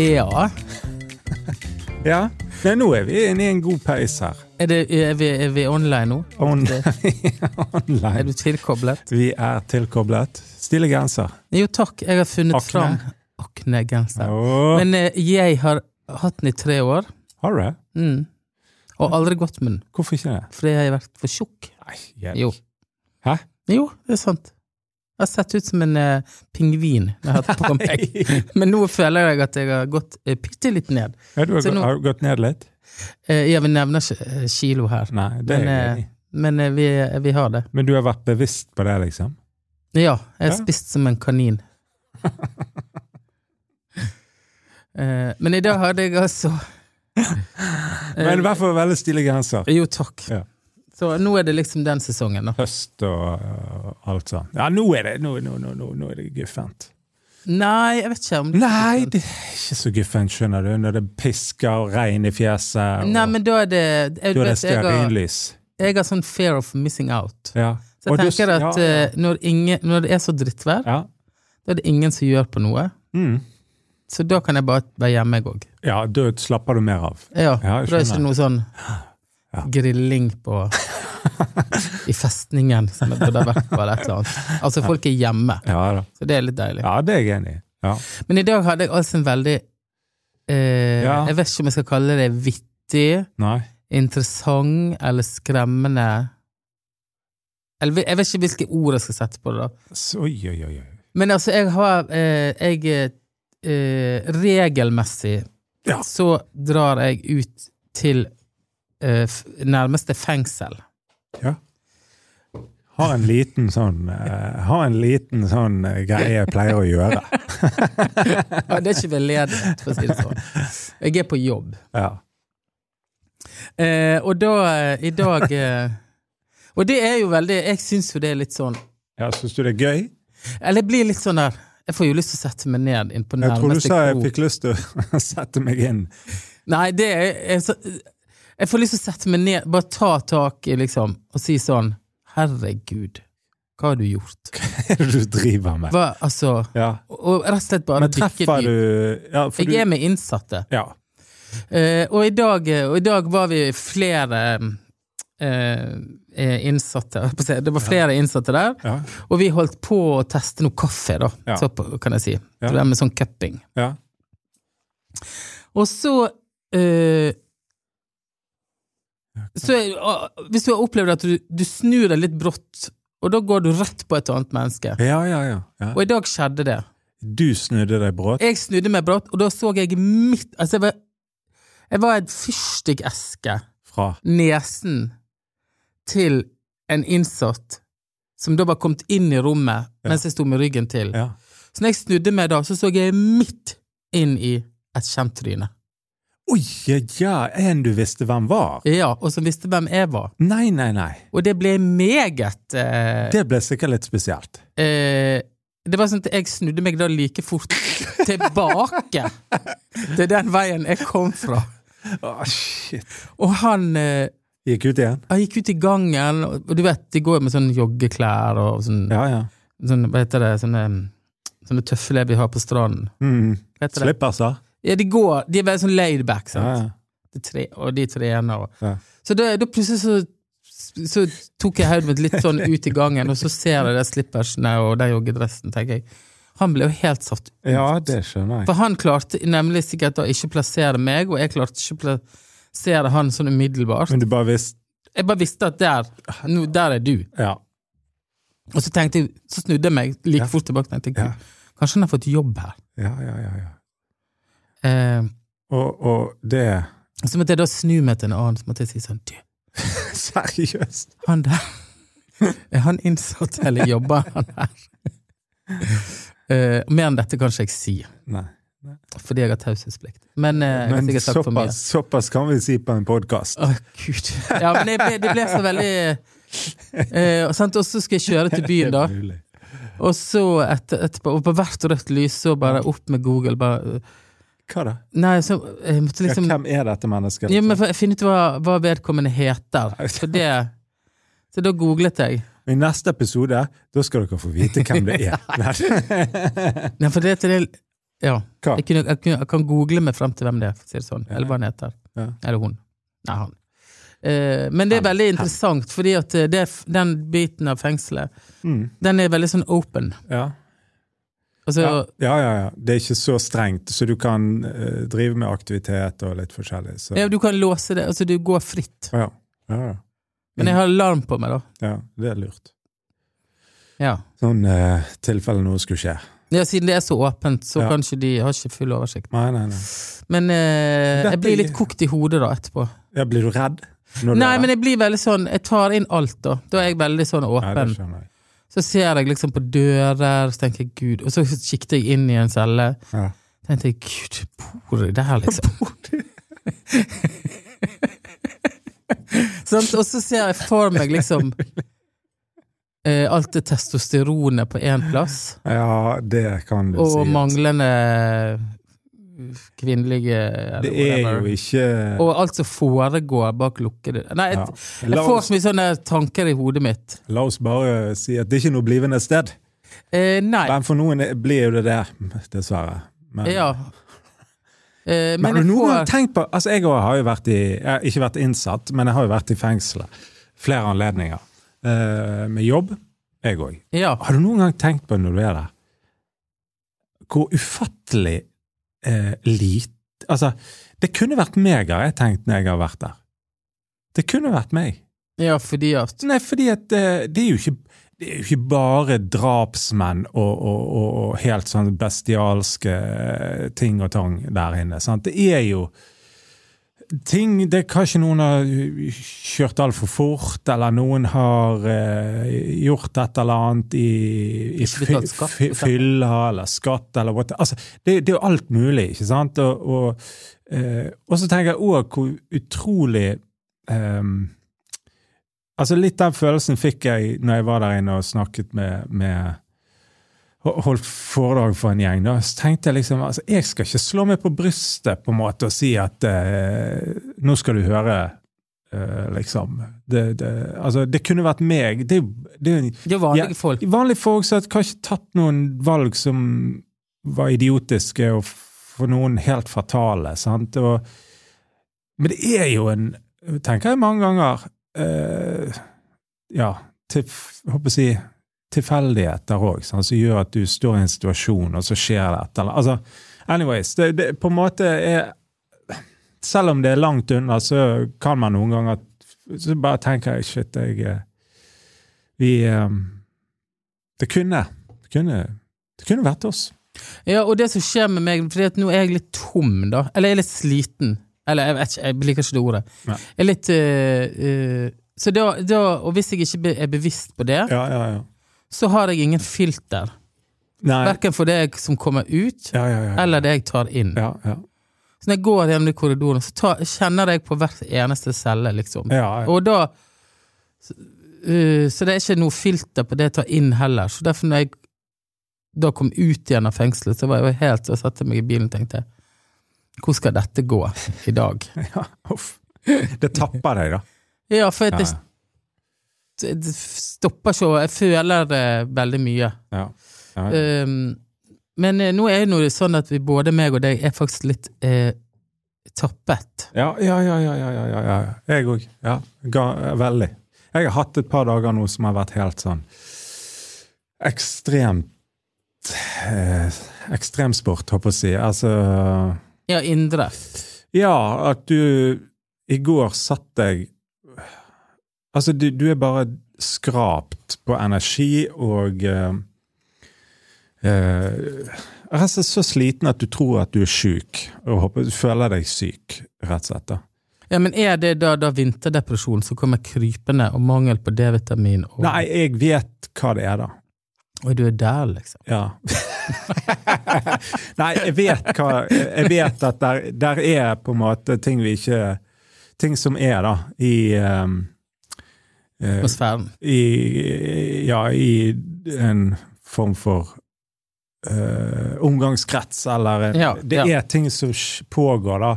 Ja. Ja. Nei, nå er vi inne i en god peis her. Er, det, er, vi, er vi online nå? On Er du tilkoblet? Vi er tilkoblet. Stille grenser. Jo takk, jeg har funnet Akne. fram Akne-genser. Oh. Men eh, jeg har hatt den i tre år, har du det? mm. og aldri gått med den. Hvorfor ikke det? Fordi jeg har vært for tjukk. Nei, hjelp. Jo. Hæ? Jo, det er sant. Jeg har sett ut som en uh, pingvin når jeg har hatt på meg. Men nå føler jeg at jeg har gått uh, bitte litt ned. Ja, du har, nå- har du gått ned litt? Uh, jeg vil nevne ikke kilo her, Nei, det er men, jeg enig i. men vi, vi har det. Men du har vært bevisst på det, liksom? Ja, jeg har Ja. spist som en kanin. Men i dag hadde jeg altså Men i hvert fall veldig stille genser. Jo, takk. Ja. Så nå er det liksom den sesongen, da. Høst og uh, alt sånn. Ja, nå er det, nå, nå, nå, nå, er det guffent. Nei, jeg vet ikke om det Nei, det er ikke så guffent, skjønner du, når det pisker og regn i fjeset. Og, Nei, men da er det jeg, da er det stearinlys. jeg, har, jeg har sånn fear of missing out. Ja. Så jeg Og du- tenker at ja, ja. eh, når, ingen, når det er så drittvær, Ja. da er det ingen som gjør på noe. Mm. Så da kan jeg bare være hjemme, jeg òg. ja, da slapper du mer av. Ja, for det er ikke noe sånn grilling på i festningen som jeg burde vært på, eller et eller annet. Altså, folk er hjemme, Ja så det er litt deilig. Ja, det er jeg enig i. Ja. Men i dag hadde jeg altså en veldig eh, Ja. Jeg vet ikke om jeg skal kalle det vittig, Nei. interessant eller skremmende Eller jeg vet ikke hvilke ord jeg skal sette på det. da oi, oi, oi. Men altså, jeg har eh, Jeg eh, Regelmessig Ja. så drar jeg ut til eh, nærmeste fengsel. Ja. Har en liten sånn uh, Har en liten sånn uh, greie jeg pleier å gjøre. Ja, det er ikke veldedighet, for å si det sånn. Jeg er på jobb. Ja. Uh, og da, eh, i dag eh, Og det er jo veldig Jeg syns jo det er litt sånn ja Syns du det er gøy? Eller jeg blir litt sånn der Jeg får jo lyst til å sette meg ned inn på Jeg tror du sa jeg fikk lyst til å sette meg inn. Nei, det er, så, Jeg får lyst til å sette meg ned, bare ta tak i, liksom, og si sånn Herregud, hva har du gjort? Hva er det du driver med? Hva, altså Ja. Og rett og slett bare Men treffer du ja, Jeg du, er med innsatte. ja. Uh, og, i dag, og i dag var vi flere eh, innsatte. Det var flere innsatte der, og vi holdt på å teste noe kaffe, da, så, kan jeg si. Det der med sånn cupping. ja. Og så eh, så Hvis du har opplevd at du, du snur deg litt brått, og da går du rett på et annet menneske. Ja, ja, ja. ja. Og i dag skjedde det. Du snudde deg brått. Jeg snudde meg brått, og da så jeg midt Altså, jeg var, jeg var et fyrstikkeske Fra nesen til en innsatt som da var kommet inn i rommet Ja. mens jeg sto med ryggen til. Ja. Så når jeg snudde meg da, så så jeg midt inn i et kjent tryne. Oi, ja, en du visste hvem var? Ja, og som visste hvem jeg var. Nei, nei, nei. Og det ble meget eh, Det ble sikkert litt spesielt. eh, Det var sånn at jeg snudde meg da like fort tilbake til den veien jeg kom fra. Å, shit. Og han eh, Gikk ut igjen? Han gikk ut i gangen, og du vet, de går med sånne joggeklær og sånn, Ja, ja. sånn hva heter det, sånne, sånne tøfler vi har på stranden. Mm. Slipperser? Ja, de går, de er veldig sånn laid back, sant? De tre, og de trener. Og. Så da, plutselig så, så tok jeg hodet mitt litt sånn ut i gangen, og så ser jeg de slippersene og den joggedressen, tenker jeg. Han ble jo helt satt ut. ja, det skjønner jeg. For han klarte nemlig sikkert da ikke plassere meg, og jeg klarte ikke plassere han sånn umiddelbart. Men du bare visste Jeg bare visste at der, nå, der er du. Ja. Og så tenkte jeg, så snudde jeg meg like Ja. fort tilbake og tenkte Ja. Kanskje han har fått jobb her. Ja, ja, ja. ja. Eh, Og, og det så måtte jeg da snu meg til en annen, så måtte jeg si sånn Du, Seriøst? han der Er han innsatt, eller jobber han her? Eh, mer enn dette kan ikke jeg si, Nei. fordi jeg har taushetsplikt. Men, eh, Men såpass, såpass kan vi si på en podkast. Å, gud. Ja, men det ble, det ble så veldig eh, Og så skal jeg kjøre til byen, da. Og så etter, etterpå, og på hvert rødt lys, så bare opp med Google. Bare, Hva da? nei, så jeg måtte liksom ja, hvem er dette mennesket? Ja, men liksom? for jeg finner ut hva, hva vedkommende heter. Så det Så da googlet jeg. I neste episode da skal dere få vite hvem det er. Nei, for det, det, Ja. Jeg, kunne, jeg, kunne, jeg kan google meg frem til hvem det er, for å si det sånn. Eller hva han heter. Ja. Eller hun. Nei, han. Eh, men det er veldig interessant, fordi at eh, det, den biten av fengselet, Mm. den er veldig sånn open. Ja. Altså, ja. ja, ja, ja. Det er ikke så strengt, så du kan uh, drive med aktivitet og litt forskjellig. Så. ja, du kan låse det, altså du går fritt. Ja. Ja, ja. Men jeg har alarm på meg, da. ja, det er lurt. Ja. Sånn uh, tilfelle noe skulle skje. ja, siden det er så åpent, så Ja. kanskje de har ikke full oversikt. Nei, nei, nei. Men eh, jeg blir litt kokt i hodet da etterpå. Ja, blir du redd? Nei, men jeg blir veldig sånn Jeg tar inn alt, da. Da er jeg veldig sånn Nei, det åpen. skjønner jeg. Så ser jeg liksom på dører, så tenker jeg gud Og så kikket jeg inn i en celle. Ja. tenkte jeg gud, bor de der, liksom? Sant? Og så ser jeg for meg liksom eh, alt det testosteronet på én plass, ja, det kan du og si. Og manglende kvinnelige eller Det er whatever. jo ikke Og alt som foregår bak lukkede Nei, ja. jeg, jeg får så mye sånne tanker i hodet mitt. la oss bare si at det er ikke noe blivende sted. Eh, nei. Men for noen blir jo det det, dessverre. Men, Ja. Eh, Men men har du noen får tenkt på Altså, jeg har jo vært i Jeg har ikke vært innsatt, men jeg har jo vært i fengselet. Flere anledninger. Eh, med jobb. Jeg òg. Ja. Har du noen gang tenkt på når du er der, hvor ufattelig eh, lite Altså, det kunne vært meg, har jeg tenkt når jeg har vært der. Det kunne vært meg. ja, fordi at Nei, fordi at eh, det er jo ikke det er jo ikke bare drapsmenn og, og, og, og helt sånn bestialske eh, ting og tang der inne. Sant? Det er jo ting det Kanskje noen har kjørt altfor fort, eller noen har uh, gjort et eller annet i, i skatt, fylla eller skatt eller what altså, det, det er jo alt mulig, ikke sant? Og, og, uh, og så tenker jeg òg hvor utrolig um, Altså Litt den følelsen fikk jeg når jeg var der inne og snakket med, med Holdt foredrag for en gjeng. Da så tenkte jeg liksom altså Jeg skal ikke slå meg på brystet på en måte og si at eh, nå skal du høre, eh, liksom. Det, det, altså, det kunne vært meg. Det, det Det er vanlige Ja, folk. Vanlige folk som har kanskje tatt noen valg som var idiotiske, og for noen helt fatale. sant? Og, men det er jo en, tenker jeg mange ganger, eh, ja, til, håper jeg å si, tilfeldigheter òg, som gjør at du står i en situasjon, og så skjer det et eller annet. Altså, anyways, det, det på en måte er Selv om det er langt unna, så kan man noen ganger Så bare tenker jeg shit, jeg eh, Vi eh, Det kunne Det kunne, det kunne vært oss. Ja, og det som skjer med meg, fordi at nå er jeg litt tom, da. Eller jeg er litt sliten. Eller jeg vet ikke, jeg liker ikke det ordet. Nei. Jeg er litt uh, uh, Så da, da Og hvis jeg ikke er bevisst på det, Ja, ja, ja. Så har jeg ingen filter. Nei. Verken for det som kommer ut, Ja, ja, ja. eller det jeg tar inn. Ja, ja. Så når jeg går gjennom de korridorene, så tar, kjenner jeg på hvert eneste celle, liksom. Og da så, uh, så det er ikke noe filter på det jeg tar inn heller. Så derfor når jeg da kom ut igjen av fengselet, så var jeg helt Så satte meg i bilen og tenkte Hvor skal dette gå i dag? ja. Uff. Det tapper deg, da. Ja, for Ja, det, det stopper ikke, jeg føler det veldig mye. ja. ja. ja. Um, men eh, nå er det jo sånn at vi, både meg og deg er faktisk litt eh, tappet. Ja, ja, ja, ja, ja, ja, ja, ja. Jeg òg. Ja, veldig. Jeg har hatt et par dager nå som har vært helt sånn ekstremt eh, Ekstremsport, håper jeg å si. Altså Ja, indre. Ja, at du I går satt jeg Altså, du, du er bare skrapt på energi og eh, Rett og slett så sliten at du tror at du er sjuk, og håper, du føler deg syk, rett og slett. da. Ja, men er det da, da vinterdepresjon som kommer krypende, og mangel på D-vitamin? Og, Nei, jeg vet hva det er, da. og du er der, liksom? Ja. Nei, jeg vet hva Jeg vet at der, der er på en måte ting vi ikke Ting som er, da, i um, Atmosfæren. i, ja, i en form for eh, omgangskrets, eller en, Ja, Det ja. er ting som pågår, da.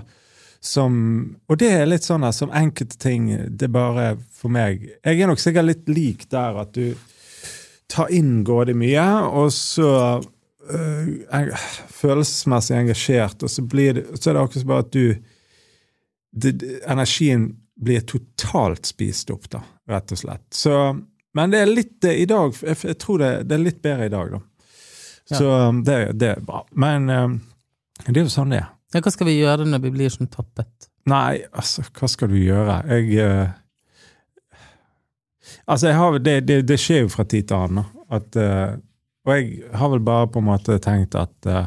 Som, og det er litt sånn at som enkelte ting Det er bare for meg Jeg er nok sikkert litt lik der at du tar inn grådig mye, og så øh, følelsesmessig engasjert, og så, blir det, så er det akkurat som bare at du det- Energien blir totalt spist opp, da, rett og slett. Så, men det er litt eh, i dag Jeg, jeg tror det, det er litt bedre i dag, da. Så ja. det, det er bra. Men um, det er jo sånn det er. Ja, hva skal vi gjøre når vi blir sånn tappet? Nei, altså, hva skal du gjøre? Jeg uh, Altså, jeg har, det, det, det skjer jo fra tid til annen. At, uh, og jeg har vel bare på en måte tenkt at uh,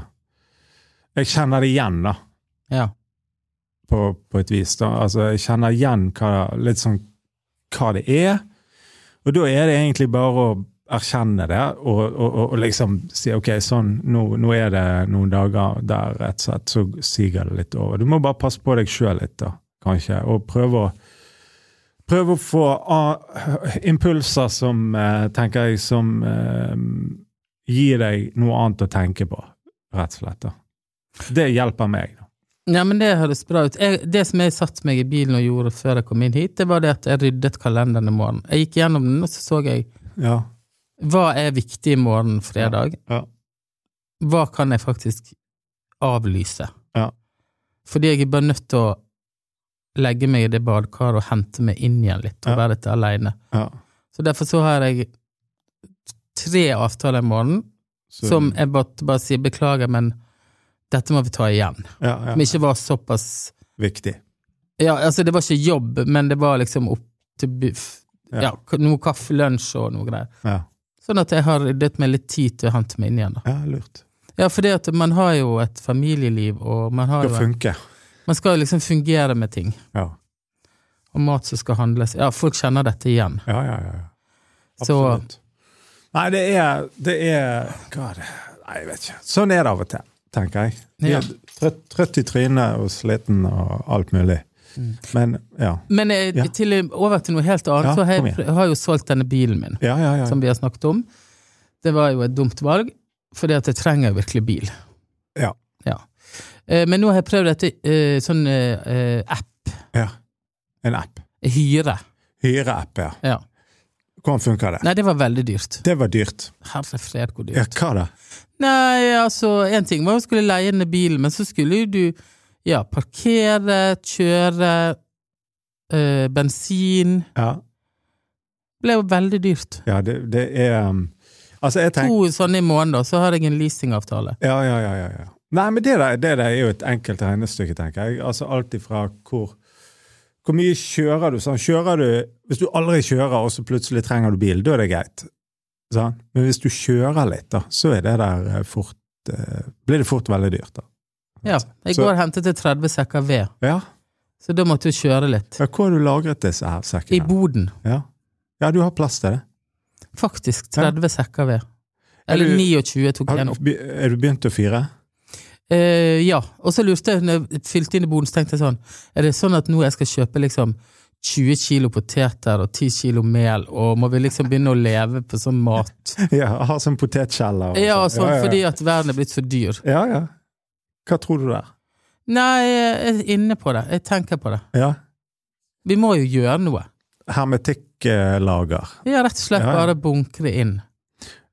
Jeg kjenner det igjen, da, Ja. På, på et vis. da. Altså, jeg kjenner igjen hva, litt sånn hva det er. Og da er det egentlig bare å erkjenne det og, og, og, liksom si ok, sånn, nå, nå er det noen dager der rett og slett så siger det litt over. Du må bare passe på deg sjøl litt, da, kanskje, og prøve å Prøve å få uh, impulser som, uh, tenker jeg, som uh, gir deg noe annet å tenke på, rett og slett. da. Det hjelper meg. da. Ja, men det høres bra ut. Jeg, det som jeg satte meg i bilen og gjorde før jeg kom inn hit, det var det at jeg ryddet kalenderen i morgen. Jeg gikk gjennom den, og så så jeg Ja. hva er viktig i morgen fredag. Ja. Hva kan jeg faktisk avlyse? Ja. Fordi jeg er bare nødt til å legge meg i det badekaret og hente meg inn igjen litt, og Ja. være litt aleine. ja. Så derfor så har jeg tre avtaler i morgen som jeg bare, bare sier beklager, men dette må vi ta igjen. ja, ja. Som ikke var såpass Viktig. Ja, altså det var ikke jobb, men det var liksom opp til. Ja. Noe kaffe, lunsj og noe greier. Ja, Sånn at jeg har ryddet meg litt tid til å hente meg inn igjen. da. ja lurt. Ja, at man har jo et familieliv, og man har Det jo skal funke. Man skal jo liksom fungere med ting. Ja. Og mat som skal handles. Ja, folk kjenner dette igjen. Ja, ja, ja. Absolutt. Så. Nei, det er, det er det Nei, jeg vet ikke. Sånn er det av og til, tenker jeg. Ja. trøtt, trøtt i trynet og sliten og alt mulig. Men ja. Men eh, Ja. til, over til noe helt annet, Ja, så har jeg, har jo solgt denne bilen min, som vi har snakket om. Det var jo et dumt valg, fordi at jeg trenger virkelig bil. Ja. Ja. Eh, Men nå har jeg prøvd dette eh, sånn app. ja. En app. Hyre. Hyreapp, ja. Ja. Hvordan funker det? Nei, det var veldig dyrt. Det var dyrt. Herre fred, hvor Ja, hva da? Nei, altså, én ting var å skulle leie ned bilen, men så skulle jo du ja, parkere, kjøre, øh, bensin Ja, Det ble jo veldig dyrt. ja det, det er um, Altså, jeg tenker To sånne i måneden, så har jeg en leasingavtale. Ja, ja, ja. ja, ja. Nei, men det der, det der er jo et enkelt regnestykke, tenker jeg. Altså alt ifra hvor Hvor mye kjører du? Sånn, kjører du Hvis du aldri kjører, og så plutselig trenger du bil, da er det greit. Sånn? Men hvis du kjører litt, da, så er det der eh, fort eh, Blir det fort veldig dyrt, da. Ja, I går hentet jeg 30 sekker ved, Ja. så da måtte jeg kjøre litt. ja hvor har du lagret disse her I boden. Ja. ja, du har plass til det. Faktisk 30 sekker ved. Er Eller du- 29 tok jeg opp. er du begynt å fyre? Eh, ja, og så lurte jeg, når jeg fylte inn i boden, så tenkte jeg sånn Er det sånn at nå jeg skal kjøpe liksom 20 kilo poteter og 10 kilo mel, og må vi liksom begynne å leve på sånn mat? Ja, ha sånn potetkjeller. Ja, sånn. sånn, ja, ja. fordi at verden er blitt så dyr. Ja, ja. Hva tror du der? Nei, jeg er inne på det. Jeg tenker på det. Ja. Vi må jo gjøre noe. Hermetikklager. Har rett og slett Ja, ja. bare bunkre inn,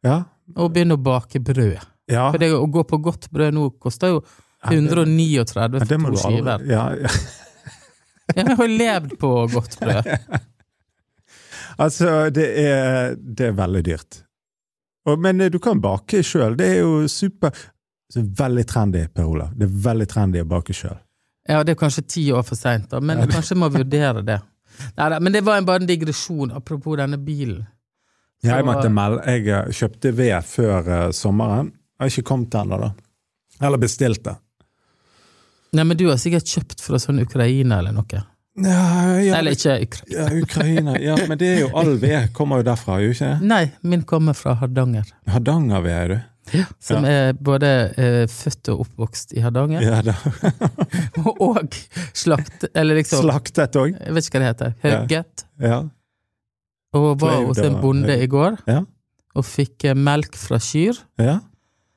Ja. og begynne å bake brød. Ja. For det å gå på godt brød nå koster jo 139 Ja, det for to skiver. ja, ja. Jeg har levd på godt brød. Altså, det er, det er veldig dyrt. Og, men eh, du kan bake sjøl. Det er jo super Veldig trendy, Per Olav. Det er veldig trendy å bake sjøl. Ja, det er kanskje ti år for seint, da, men kanskje jeg må vurdere det. Neida, men det var bare en digresjon, apropos denne bilen. Jeg Så- måtte melde Jeg eh, kjøpte ved før uh, sommeren. Jeg har ikke kommet ennå, da. Eller bestilt det. Nei, men du har sikkert kjøpt fra sånn Ukraina eller noe. Ja, ja, Eller ikke Ukraina. ja, Ukraina. Ja, men det er jo all ved kommer jo derfra, jo ikke? Nei, min kommer fra Hardanger. Hardangerved er du. Som er både eh, født og oppvokst i Hardanger, Ja, da. og slakt... Eller liksom Slaktet òg. Jeg vet ikke hva det heter. Hugget. Ja. Og var hos en bonde i går Ja. og fikk eh, melk fra kyr. ja.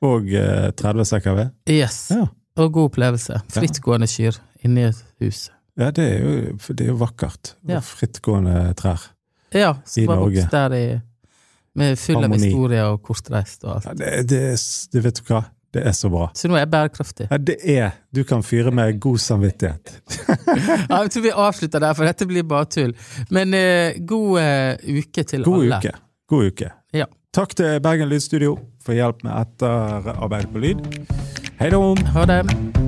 Og eh, 30 sekker ved. Yes. Ja. Og god opplevelse. Frittgående kyr inni et hus. Ja, det er jo, det er jo vakkert. Ja. Frittgående trær. Ja, I Norge. vokst der i Med full av Harmoni. historier og kortreist og alt. Ja, det, det, det vet du hva, det er så bra. Så nå er jeg bærekraftig. Ja, det er Du kan fyre med god samvittighet. Ja, jeg tror vi avslutter der, for dette blir bare tull. Men eh, god eh, uke til God alle. uke. God uke. Ja. Takk til Bergen Lydstudio for hjelp med etterarbeid på lyd. Hei da! Ha det.